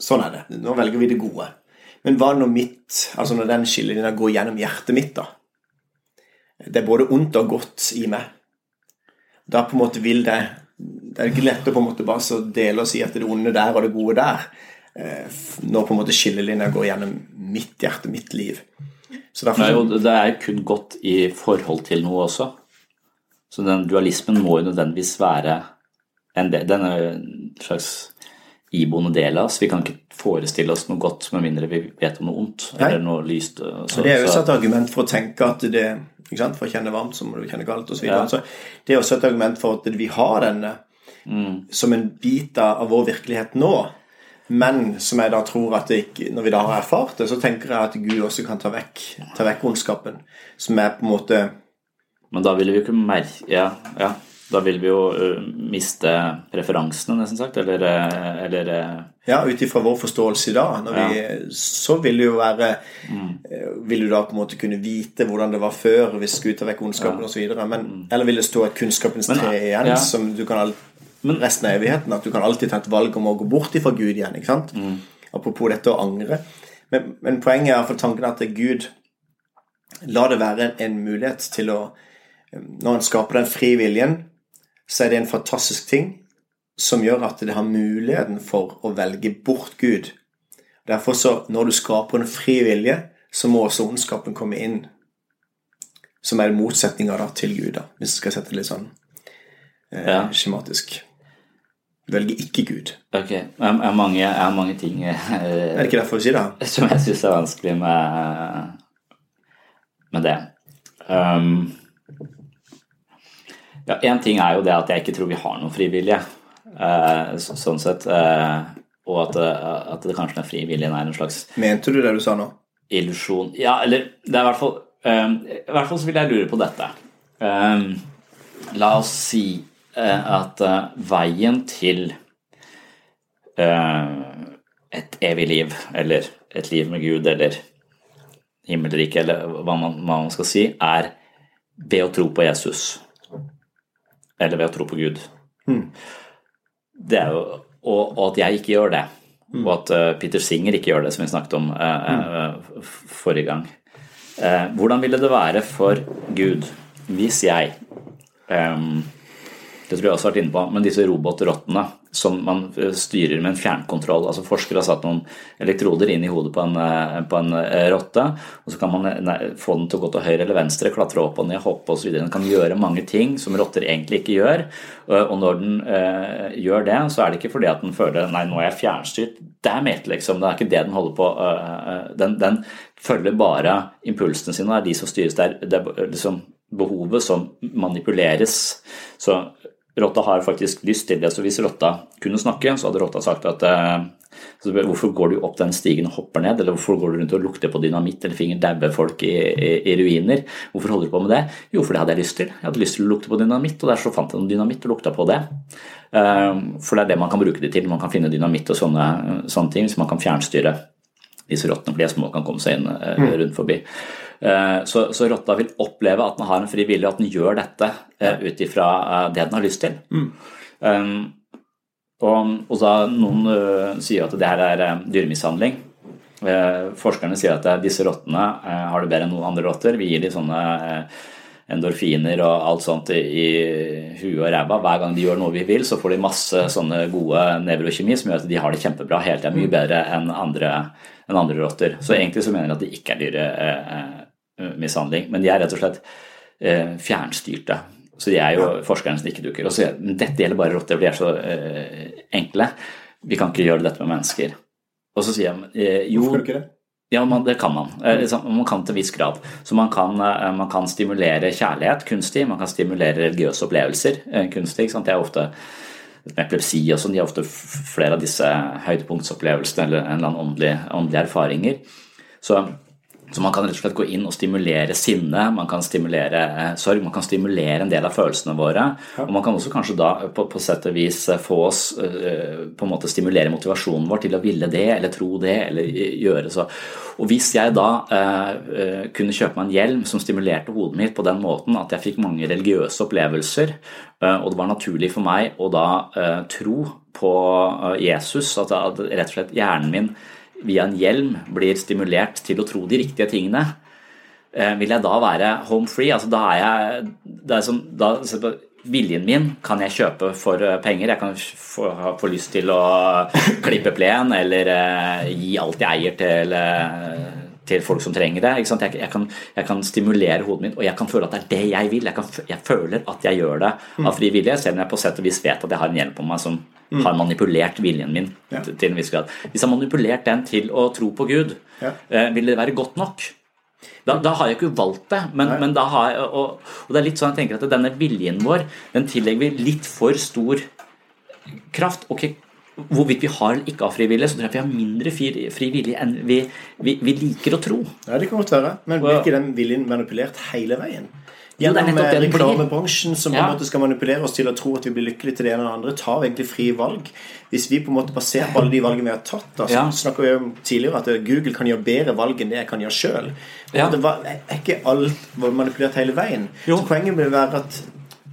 Sånn er det. Nå velger vi det gode. Men hva når mitt, altså når den skillelinja går gjennom hjertet mitt, da? Det er både ondt og godt i meg. Da på en måte vil det Det er ikke lett å på en måte bare dele og si at det det onde der og det gode der. Eh, når på en måte skillelinja går gjennom mitt hjerte, mitt liv. Derfor, det, er jo, det kun godt i forhold til noe også. Så den dualismen må jo nødvendigvis være en, del, den er en slags iboende del av oss. Vi kan ikke forestille oss noe godt med mindre vi vet om noe ondt. Nei. eller noe lyst. Så, det er jo også et argument for å tenke at det For å kjenne varmt, så må du kjenne kaldt osv. Ja. Så det er også et argument for at vi har denne mm. som en bit av vår virkelighet nå. Men som jeg da tror at ikke, når vi da har erfart det, så tenker jeg at Gud også kan ta vekk, ta vekk ondskapen. Som er på en måte Men da vil vi jo ikke merke Ja, ja. Da vil vi jo uh, miste preferansene, nesten sagt, eller, uh, eller uh, Ja, ut ifra vår forståelse i dag. Ja. Vi, så vil det jo være mm. Vil du da på en måte kunne vite hvordan det var før, hvis Gud tar vekk ondskapen ja. osv. Mm. Eller vil det stå et kunnskapens tre igjen, som du kan alltid men, resten av evigheten. At du kan alltid ta et valg om å gå bort ifra Gud igjen. ikke sant? Mm. Apropos dette å angre. Men, men poenget er for tanken at Gud lar det være en, en mulighet til å Når han skaper den frie viljen, så er det en fantastisk ting som gjør at det har muligheten for å velge bort Gud. Derfor så, når du skaper en fri vilje, så må også ondskapen komme inn. Som er motsetninga til Gud, da, hvis du skal sette det litt sånn eh, Ja. skjematisk. Velger ikke Gud. Ok, jeg har mange, mange ting eh, Er det ikke derfor du sier det? som jeg syns er vanskelig med, med det. Um, ja, Én ting er jo det at jeg ikke tror vi har noen frivillige, uh, så- sånn sett. Uh, og at, uh, at det kanskje den frivilligen er en slags Mente du det du sa nå? illusjon Ja, eller det er i hvert fall um, I hvert fall så vil jeg lure på dette. Um, la oss si at eh, veien til eh, et evig liv, eller et liv med Gud, eller himmelriket, eller hva man, hva man skal si, er ved å tro på Jesus. Eller ved å tro på Gud. Det er jo, og, og at jeg ikke gjør det. Og at eh, Peter Singer ikke gjør det, som vi snakket om eh, eh, forrige gang. Eh, hvordan ville det være for Gud hvis jeg ehm, det tror jeg også har vært inne på, men disse robotrottene som man eh, styrer med en fjernkontroll. altså Forskere har satt noen elektroder inn i hodet på en, eh, på en eh, rotte, og så kan man få den til å gå til høyre eller venstre, klatre opp og ned, hoppe osv. Den kan gjøre mange ting som rotter egentlig ikke gjør. Og når den eh, gjør det, så er det ikke fordi at den føler nei, nå er jeg fjernstyrt. Damn it, liksom. Det er ikke det den holder på Den, den følger bare impulsene sine, det er de som styres der. Det er liksom behovet som manipuleres. Så rotta har faktisk lyst til det. Så hvis rotta kunne snakke, så hadde rotta sagt at eh, så Hvorfor går du opp den stigen og hopper ned, eller hvorfor går du rundt og lukter på dynamitt eller finger dabber folk i, i, i ruiner? Hvorfor holder du på med det? Jo, for det hadde jeg lyst til. Jeg hadde lyst til å lukte på dynamitt, og der så fant jeg noe dynamitt og lukta på det. Eh, For det er det man kan bruke det til. Man kan finne dynamitt og sånne, sånne ting, så man kan fjernstyre disse rottene, for de er små og kan komme seg inn eh, rundt forbi. Eh, Så, så rotta vil oppleve at den har en fri vilje, og at den gjør dette uh, ut ifra eh, det den har lyst til. Mm. og, og da noen eh, sier at det her er eh, dyremishandling. Eh, forskerne sier at eh, disse rottene eh, har det bedre enn noen andre rotter. Vi gir dem sånne eh, endorfiner og alt sånt i, i huet og ræva. Hver gang de gjør noe vi vil, så får de masse sånne gode nevrokjemi som gjør at de har det kjempebra hele tida. Mye bedre enn andre, enn andre rotter. Så egentlig så mener jeg at det ikke er dyremishandling. Men de er rett og slett eh, fjernstyrte. Så de er jo forskerens nikkedukker. Og så sier jeg, men dette gjelder bare rotter, for de er så eh, enkle. Vi kan ikke gjøre dette med mennesker. Og så sier jeg eh, jo Hvorfor ikke det? Ja, man, det kan man. Eh, liksom, Man kan til viss grad. Så man kan, eh, man kan stimulere kjærlighet kunstig, man kan stimulere religiøse opplevelser eh, kunstig. Det er ofte med epilepsi og sånn, de har ofte flere av disse høydepunktsopplevelsene eller en eller annen åndelig, åndelige erfaringer. Så, så man kan rett og slett gå inn og stimulere sinne, man kan stimulere eh, sorg, man kan stimulere en del av følelsene våre. Og man kan også kanskje da på, på sett og vis eh, få oss eh, på en måte stimulere motivasjonen vår til å ville det, eller tro det, eller eh, gjøre så. Og hvis jeg da eh, eh, kunne kjøpe meg en hjelm som stimulerte hodet mitt på den måten at jeg fikk mange religiøse opplevelser, eh, og det var naturlig for meg å da eh, tro på eh, Jesus, at, at rett og slett hjernen min via en hjelm blir stimulert til å tro de riktige tingene, eh, vil jeg da være home free? Altså da er jeg det er som, da, Viljen min kan jeg kjøpe for eh, penger. Jeg kan få, lyst til å klippe plen eller eh, gi alt jeg eier til, eh, til folk som trenger det. Jeg, jeg, kan, jeg kan stimulere hodet mitt, og jeg kan føle at det er det jeg vil. Jeg, kan, jeg føler at jeg gjør det av fri vilje, selv om jeg på sett og vis vet at jeg har en hjelm på meg som har manipulert viljen min Ja. til, en viss grad. Hvis jeg har manipulert den til å tro på Gud, Ja. eh, vil det være godt nok? Da, da har jeg ikke valgt det, men, men da har jeg, og, og det er litt sånn jeg tenker at denne viljen vår, den tillegger vi litt for stor kraft. Ok, Hvorvidt vi har eller ikke har fri vilje, så tror jeg vi har mindre fri, fri vilje enn vi, vi, vi liker å tro. Ja, det kan godt være. Men blir ikke den viljen manipulert hele veien? Det Gjennom det reklamebransjen som på en måte skal manipulere oss til å tro at vi blir lykkelige til det ene eller andre, tar vi egentlig frie valg. Hvis vi på en måte basert på alle de valgene vi har tatt, da, så Ja. snakker vi om tidligere at eh, Google kan gjøre bedre valg enn det jeg kan gjøre sjøl. Ja. Er ikke alt manipulert hele veien? Jo. Så poenget vil være at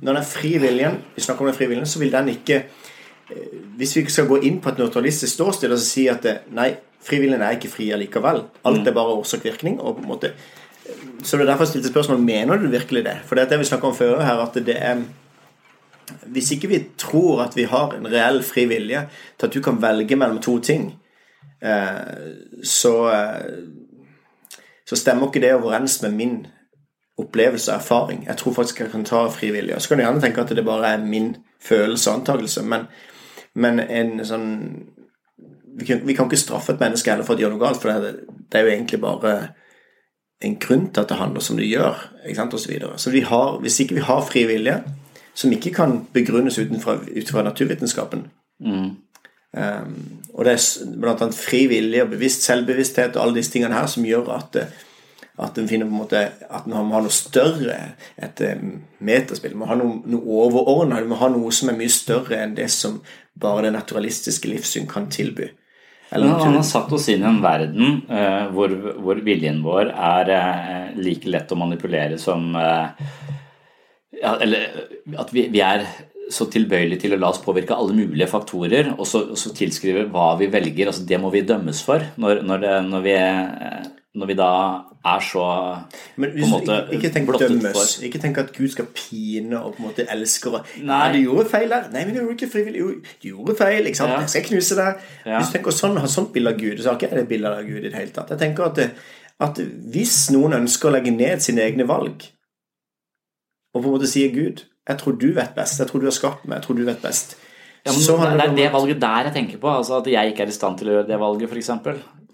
når den frie viljen, vi snakker om den frie viljen, så vil den ikke eh, Hvis vi skal gå inn på et nøytralistisk ståsted og si at eh, nei, frivilligen er ikke fri allikevel. Alt er bare årsak-virkning. og på en måte så det er derfor jeg stilte spørsmål Mener du virkelig det. For det er det vi snakker om før her, at det er Hvis ikke vi tror at vi har en reell fri vilje til at du kan velge mellom to ting, eh, så eh, så stemmer ikke det overens med min opplevelse og erfaring. Jeg tror faktisk jeg kan ta frivillig. Og så kan du gjerne tenke at det bare er min følelse og antakelse, men, men en sånn vi kan, vi kan, ikke straffe et menneske heller for å gjøre noe galt, for det, det, er jo egentlig bare en grunn til at det handler som det gjør, sant, og Så, videre. så vi har, hvis ikke vi har fri vilje, som ikke kan begrunnes utenfra, ut fra naturvitenskapen mm. um, Og det er annet fri vilje og bevisst selvbevissthet og alle disse tingene her som gjør at at en finner på en måte at en ha noe større, et eh, meterspill. Man ha noe, noe overordna. Man ha noe som er mye større enn det som bare det naturalistiske livssyn kan tilby. Eller, han har satt oss inn i en verden uh, hvor, hvor, viljen vår er uh, like lett å manipulere som uh, ja, Eller at vi, vi, er så tilbøyelige til å la oss påvirke alle mulige faktorer, og så, og så tilskrive hva vi velger. altså Det må vi dømmes for når, når, det, når vi når vi da er så Men hvis, måte, ikke, ikke tenk dømmes. For. Ikke tenk at Gud skal pine og på en måte elsker og Nei. Du gjorde feil der. Nei, men du gjorde ikke frivillig. Du gjorde feil. ikke sant? Ja. Jeg skal knuse deg. Ja. Hvis du tenker sånn, har sånt bilde av Gud, så har ikke jeg det bildet av Gud i det hele tatt. Jeg tenker at, at hvis noen ønsker å legge ned sine egne valg, og på en måte sier Gud jeg tror du vet best, jeg tror du har skapt meg, jeg tror du vet best ja, men det er det valget der jeg tenker på. Altså At jeg ikke er i stand til å gjøre det valget, f.eks.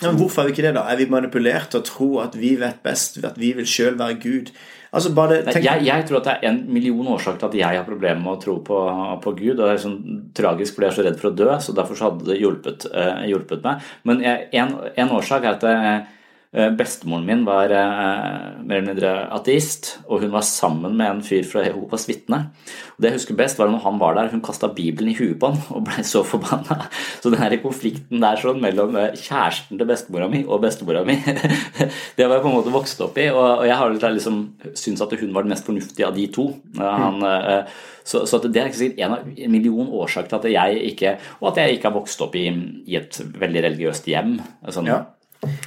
Ja, men hvorfor er vi ikke det, da? Er vi manipulert til å tro at vi vet best, at vi vil sjøl være Gud? Altså bare, tenk... jeg, jeg, tror at det er en million årsaker til at jeg har problemer med å tro på, på Gud. Og det er sånn tragisk fordi jeg er så redd for å dø, så derfor så hadde det hjulpet, uh, hjulpet meg. Men jeg, en, en, årsak er at jeg, Eh, bestemoren min var eh, mer eller mindre ateist, og hun var sammen med en fyr fra Jehovas vitne. Det jeg husker best, var når han var der, hun kasta Bibelen i huet på han og blei så forbanna. Så den her konflikten der sånn mellom eh, kjæresten til bestemora mi og bestemora mi, det var jeg på en måte vokst opp i, og jeg har liksom syntes at hun var den mest fornuftige av de to. Han, så, så, det er ikke sikkert en av en million årsaker til at jeg ikke Og at jeg ikke har vokst opp i, i et veldig religiøst hjem. Sånn, ja.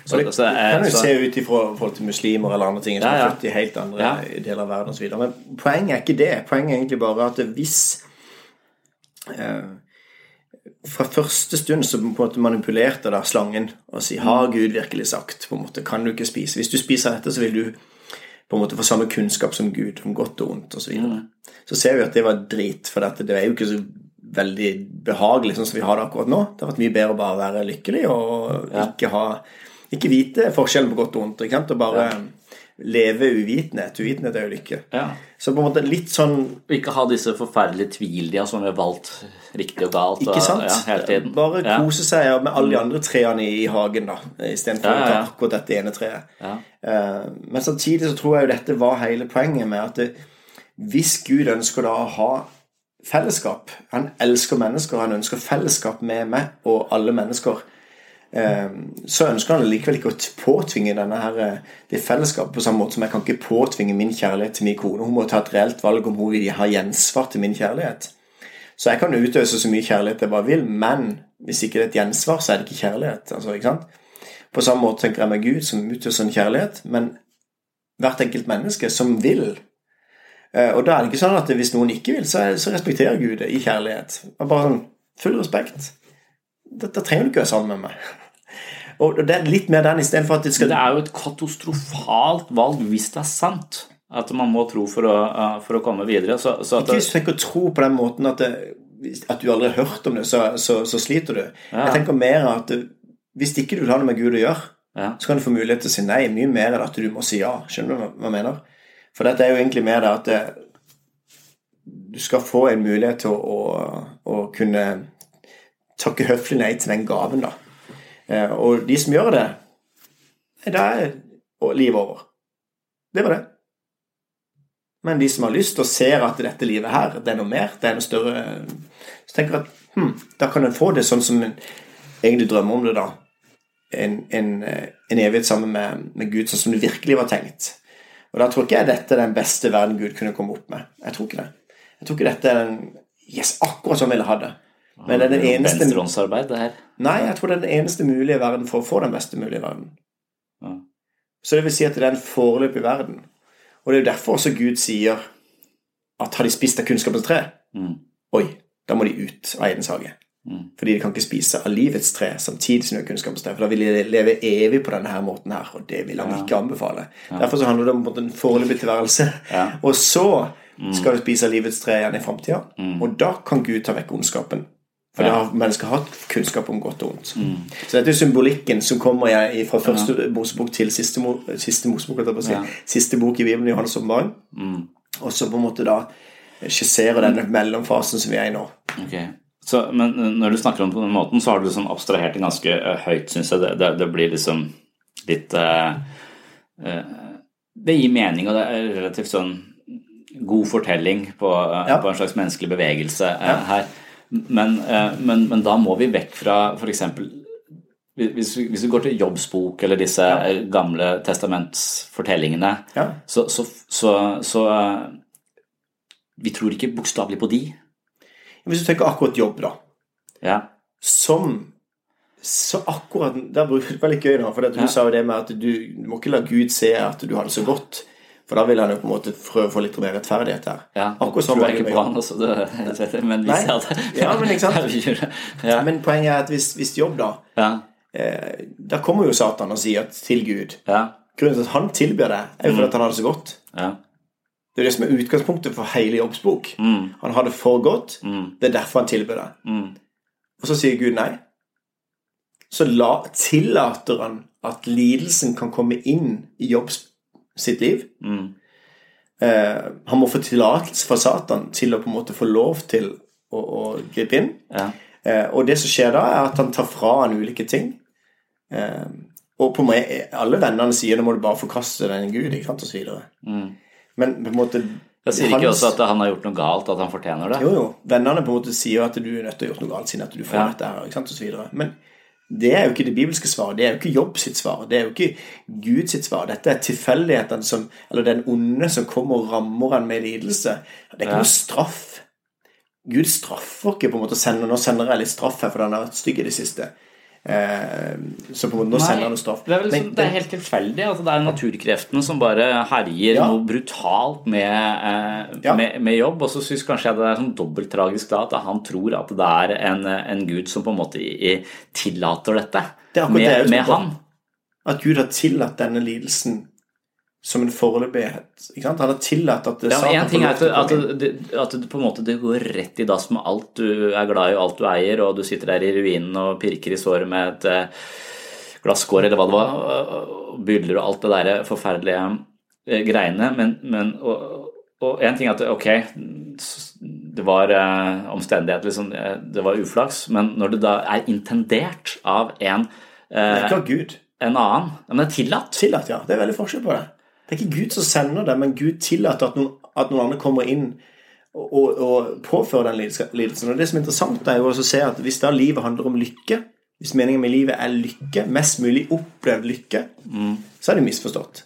Så det, så, det kan jo se ut i forhold til muslimer eller andre ting som ja, ja. er født i helt andre ja. deler av verden osv. Men poenget er ikke det. Poenget er egentlig bare at hvis eh, Fra første stund så på en måte manipulerte da slangen og si 'Har Gud virkelig sagt?' på en måte, Kan du ikke spise? Hvis du spiser dette, så vil du på en måte få samme kunnskap som Gud om godt og vondt osv. Så, videre. mm. så ser vi at det var drit, for dette, det er jo ikke så veldig behagelig sånn som vi har det akkurat nå. Det har vært mye bedre å bare være lykkelig og ikke ha ikke vite forskjellen på godt og vondt. Ikke sant? Og bare ja. leve uvitenhet. Uvitenhet er jo lykke. Ja. Så på en måte litt sånn Og ikke ha disse forferdelige tvilene som vi har valgt riktig og galt. Ikke sant? Og, ja, hele tiden. Bare kose seg med alle de andre trærne i, i hagen, da. Istedenfor ja, å ta akkurat dette ene treet. Ja. Uh, men samtidig så tror jeg jo dette var hele poenget med at det, hvis Gud ønsker da å ha fellesskap Han elsker mennesker, han ønsker fellesskap med meg og alle mennesker. Ehm, så ønsker han likevel ikke å påtvinge denne her, eh, det fellesskapet på samme måte som jeg kan ikke påtvinge min kjærlighet til min kone. Hun må ta et reelt valg om hun vil ha gjensvar til min kjærlighet. Så jeg kan utøse så mye kjærlighet jeg bare vil, men hvis ikke det er et gjensvar, så er det ikke kjærlighet. Altså, ikke sant? På samme måte tenker jeg meg Gud, som utøser en kjærlighet, men hvert enkelt menneske som vil. Eh, og da er det ikke sånn at hvis noen ikke vil, så, respekterer Gud det i kjærlighet. Bare sånn full respekt. Dette trenger du ikke være sammen med meg. Og det er litt mer den istedenfor at det skal Det er jo et katastrofalt valg hvis det er sant. At man må tro for å, for å komme videre. Så, så ikke hvis du tenker å tro på den måten at, det, at du aldri har hørt om det, så, så, så sliter du. Ja. Jeg tenker mer at det, hvis ikke du vil ha noe med Gud å gjøre, ja. så kan du få mulighet til å si nei mye mer enn at du må si ja. Skjønner du hva jeg mener? For dette er jo egentlig mer det at det, du skal få en mulighet til å, å, å kunne takke høflig nei til den gaven, da. Eh, og de som gjør det, da er livet over. Det var det. Men de som har lyst og ser at dette livet her, det er noe mer, det er noe større Så tenker jeg at hm, da kan en få det sånn som en egentlig drømmer om det, da. En, en, eh, en evighet sammen med, med, Gud, sånn som det virkelig var tenkt. Og da tror ikke jeg dette er den beste verden Gud kunne komme opp med. Jeg tror ikke det. Jeg tror ikke dette er den Yes, akkurat som jeg ville ha det. Men det er den eneste Venstrehåndsarbeid, det her? Nei, jeg tror det er den eneste mulige verden for å få den beste mulige verden. Ja. Så det vil si at det er en foreløpig verden. Og det er jo derfor også Gud sier at har de spist av kunnskapens tre, mm. oi, da må de ut av Edens hage. Fordi de kan ikke spise av livets tre samtidig som de har kunnskapens tre. For da vil de leve evig på denne her måten her, og det vil han ikke anbefale. Derfor så handler det om en en foreløpig tilværelse. Og så skal du spise av livets tre igjen i framtida, og da kan Gud ta vekk ondskapen. For ja. har mennesker hatt kunnskap om godt og ondt. Så dette er symbolikken som kommer jeg fra første Mosebok til siste, siste Mosebok, på å. Siste bok i Bibelen, Johannes' åpenbaring. Og så på en måte da skisserer denne mellomfasen som vi er i nå. Ok. Så, men når du snakker om det på den måten, så har du liksom abstrahert det ganske eh, høyt, syns jeg. Det, det, det blir liksom litt uh, uh, Det gir mening, og det er relativt sånn god fortelling på, uh, Ja. på en slags menneskelig bevegelse eh, her. Men, eh, men, men da må vi vekk fra f.eks. Hvis, hvis vi går til jobbsbok eller disse ja. gamle testamentsfortellingene, Ja. så, så, så, så eh, Vi tror ikke bokstavelig på de. Hvis du tenker akkurat jobb, da. Ja. Som så akkurat Der bruker det var litt gøy, da. For du Ja. sa jo det med at du, du må ikke la Gud se at du har det så godt. For da vil han jo på en måte prøve å få litt mer rettferdighet her. Ja, Akkurat sånn var det med også, det, men vi Nei. ser det. Ja, men ikke sant? Ja. Men poenget er at hvis, hvis jobb, da ja, eh, Da kommer jo Satan og sier til Gud ja, Grunnen til at han tilbyr det, er jo fordi mm. han har det så godt. ja. Det er det som er utgangspunktet for hele Jobbs bok. Mm, Han har det for godt. mm, Det er derfor han tilbyr det. mm, Og så sier Gud nei. Så la, tillater han at lidelsen kan komme inn i Jobbs sitt liv. mm, Eh, han må få tillatelse fra Satan til å på en måte få lov til å, å gripe inn. ja, Eh, og det som skjer da, er at han tar fra han ulike ting. Eh, og på meg, alle vennene sier nå må du bare forkaste den Gud, ikke sant, og så videre. mm. Men på en måte Jeg sier ikke hans- også at han har gjort noe galt, at han fortjener det. Jo, jo. Vennene på en måte sier at du er nødt til å ha gjort noe galt siden at du får Ja. dette her, ikke sant, og så videre. Men det er jo ikke det bibelske svaret. Det er jo ikke Jobb sitt svar. Det er jo ikke Gud sitt svar. Dette er tilfeldighetene som Eller den onde som kommer og rammer han med lidelse. Det er ikke Ja. noe straff. Gud straffer ikke på en måte sender, Nå sender jeg litt straff her, for han har vært stygg i det siste. Eh, så på en måte nå sender han straff. det er, vel sånn, det er helt tilfeldig. Altså, det er naturkreftene som bare herjer Ja. noe brutalt med, eh, Ja. med, med jobb. Og så syns kanskje jeg det er sånn dobbelttragisk da, at han tror at det er en, en gud som på en måte i, tillater dette Det med, det med han. at Gud har tillatt denne lidelsen som en foreløpighet. Han har tillatt at Ja, Satan en ting er at, at, det, at det på en måte det går rett i dass med alt du er glad i og alt du eier, og du sitter der i ruinen og pirker i såret med et eh, glasskår eller hva det var, og- byller og alt det der forferdelige eh, greiene. Men, men og, og en ting er at ok, det var eh, omstendighet, liksom, eh, det var uflaks, men når det da er intendert av en, Det er eh, ikke av Gud. en annen, men det er tillatt. Tillatt, ja. Det er veldig forskjell på det. Det er ikke Gud som sender det, men Gud tillater at noen, at noen andre kommer inn og, og, påfører den lidelsen. Og det som er interessant, er jo å se at hvis da livet handler om lykke, hvis meningen med livet er lykke, mest mulig opplevd lykke, så er det misforstått.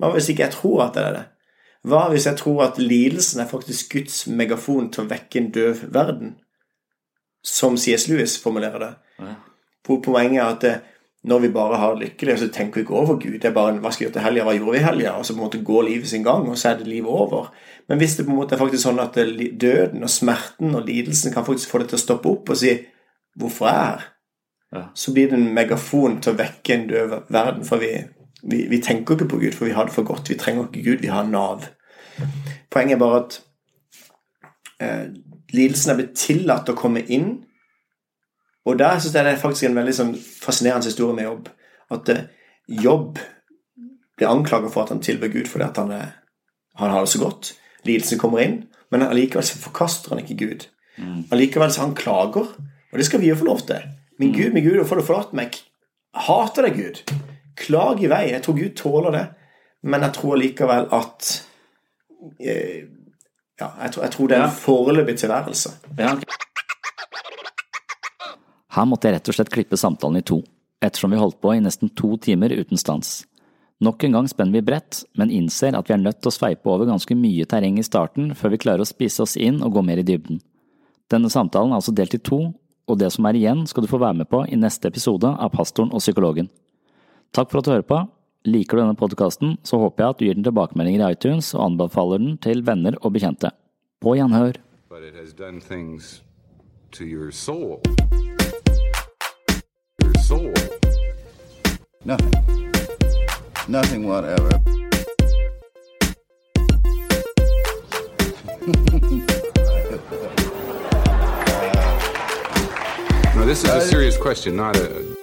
Hva hvis ikke jeg tror at det er det? Hva hvis jeg tror at lidelsen er faktisk Guds megafon til å vekke en døv verden? Som C.S. Lewis formulerer det. Ja. Poenget er at det, når vi bare har det lykkelig, så tenker vi ikke over Gud. Det er bare hva skal vi gjøre til helga, hva gjorde vi i helga? Og så på en måte går livet sin gang, og så er det livet over. Men hvis det på en måte er faktisk sånn at døden og smerten og lidelsen kan faktisk få det til å stoppe opp og si 'Hvorfor er jeg her?' Ja. så blir det en megafon til å vekke en døv verden. For vi, vi, vi tenker ikke på Gud, for vi har det for godt. Vi trenger ikke Gud, vi har Nav. Poenget er bare at eh, lidelsen er blitt tillatt å komme inn. Og der synes jeg det er faktisk en veldig sånn fascinerende historie med jobb. At eh, jobb blir anklaget for at han tilber Gud fordi han, er, han har det så godt. Lidelsen kommer inn, men allikevel forkaster han ikke Gud. Allikevel så han klager, og det skal vi jo få lov til. Min Gud, min Gud, hvorfor har du forlatt meg? Hater deg, Gud. Klag i vei. Jeg tror Gud tåler det, men jeg tror allikevel at eh, Ja, jeg tror, jeg tror det er en foreløpig tilværelse. Ja, her måtte jeg rett og slett klippe samtalen i to, ettersom vi holdt på i nesten to timer uten stans. Nok en gang spenner vi bredt, men innser at vi er nødt til å sveipe over ganske mye terreng i starten før vi klarer å spise oss inn og gå mer i dybden. Denne samtalen er altså delt i to, og det som er igjen skal du få være med på i neste episode av Pastoren og psykologen. Takk for at du hører på. Liker du denne podkasten, så håper jeg at du gir den tilbakemeldinger i iTunes og anbefaler den til venner og bekjente. På gjenhør. sword. Nothing. Nothing whatever. no, this is a serious question, not a